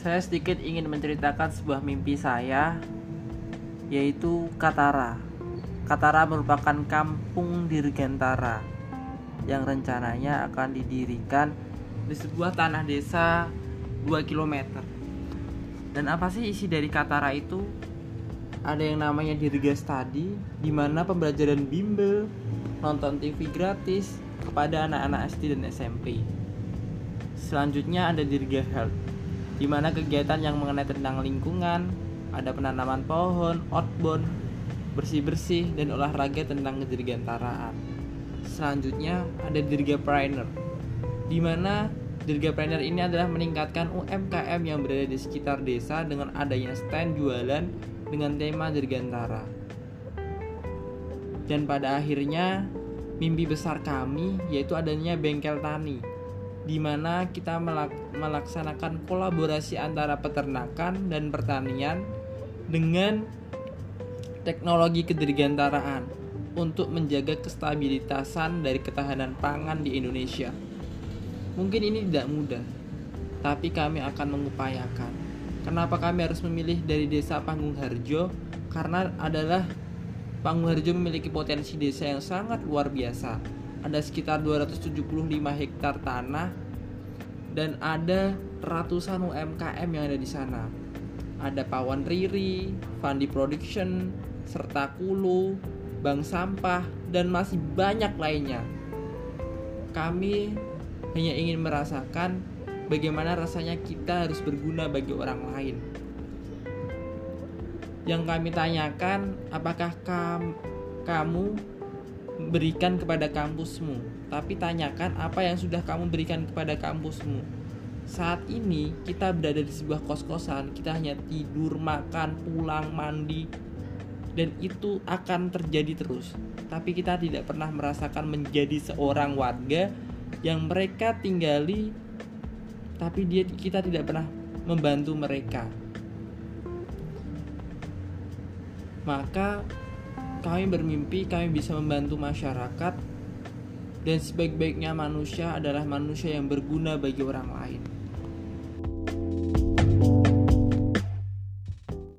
Saya sedikit ingin menceritakan sebuah mimpi saya, yaitu Katara. Katara merupakan kampung Dirgantara yang rencananya akan didirikan di sebuah tanah desa 2 km. Dan apa sih isi dari Katara itu? Ada yang namanya Dirga Study, di mana pembelajaran bimbel, nonton TV gratis kepada anak-anak SD dan SMP. Selanjutnya ada Dirga Health, di mana kegiatan yang mengenai tentang lingkungan, ada penanaman pohon, outbound, bersih-bersih, dan olahraga tentang kedirgantaraan. Selanjutnya ada Dirgapreneur, di mana Dirgapreneur ini adalah meningkatkan UMKM yang berada di sekitar desa dengan adanya stand jualan dengan tema Dirgantara. Dan pada akhirnya mimpi besar kami yaitu adanya bengkel tani di mana kita melaksanakan kolaborasi antara peternakan dan pertanian dengan teknologi kedirgantaraan untuk menjaga kestabilitasan dari ketahanan pangan di Indonesia. Mungkin ini tidak mudah, tapi kami akan mengupayakan. Kenapa kami harus memilih dari desa Panggung Harjo? Karena adalah Panggung Harjo memiliki potensi desa yang sangat luar biasa ada sekitar 275 hektar tanah dan ada ratusan UMKM yang ada di sana. Ada Pawan Riri, Fandi Production, serta Kulu, Bank Sampah, dan masih banyak lainnya. Kami hanya ingin merasakan bagaimana rasanya kita harus berguna bagi orang lain. Yang kami tanyakan, apakah kam kamu berikan kepada kampusmu, tapi tanyakan apa yang sudah kamu berikan kepada kampusmu. Saat ini kita berada di sebuah kos-kosan, kita hanya tidur, makan, pulang, mandi, dan itu akan terjadi terus. Tapi kita tidak pernah merasakan menjadi seorang warga yang mereka tinggali, tapi dia kita tidak pernah membantu mereka. Maka kami bermimpi kami bisa membantu masyarakat dan sebaik-baiknya manusia adalah manusia yang berguna bagi orang lain.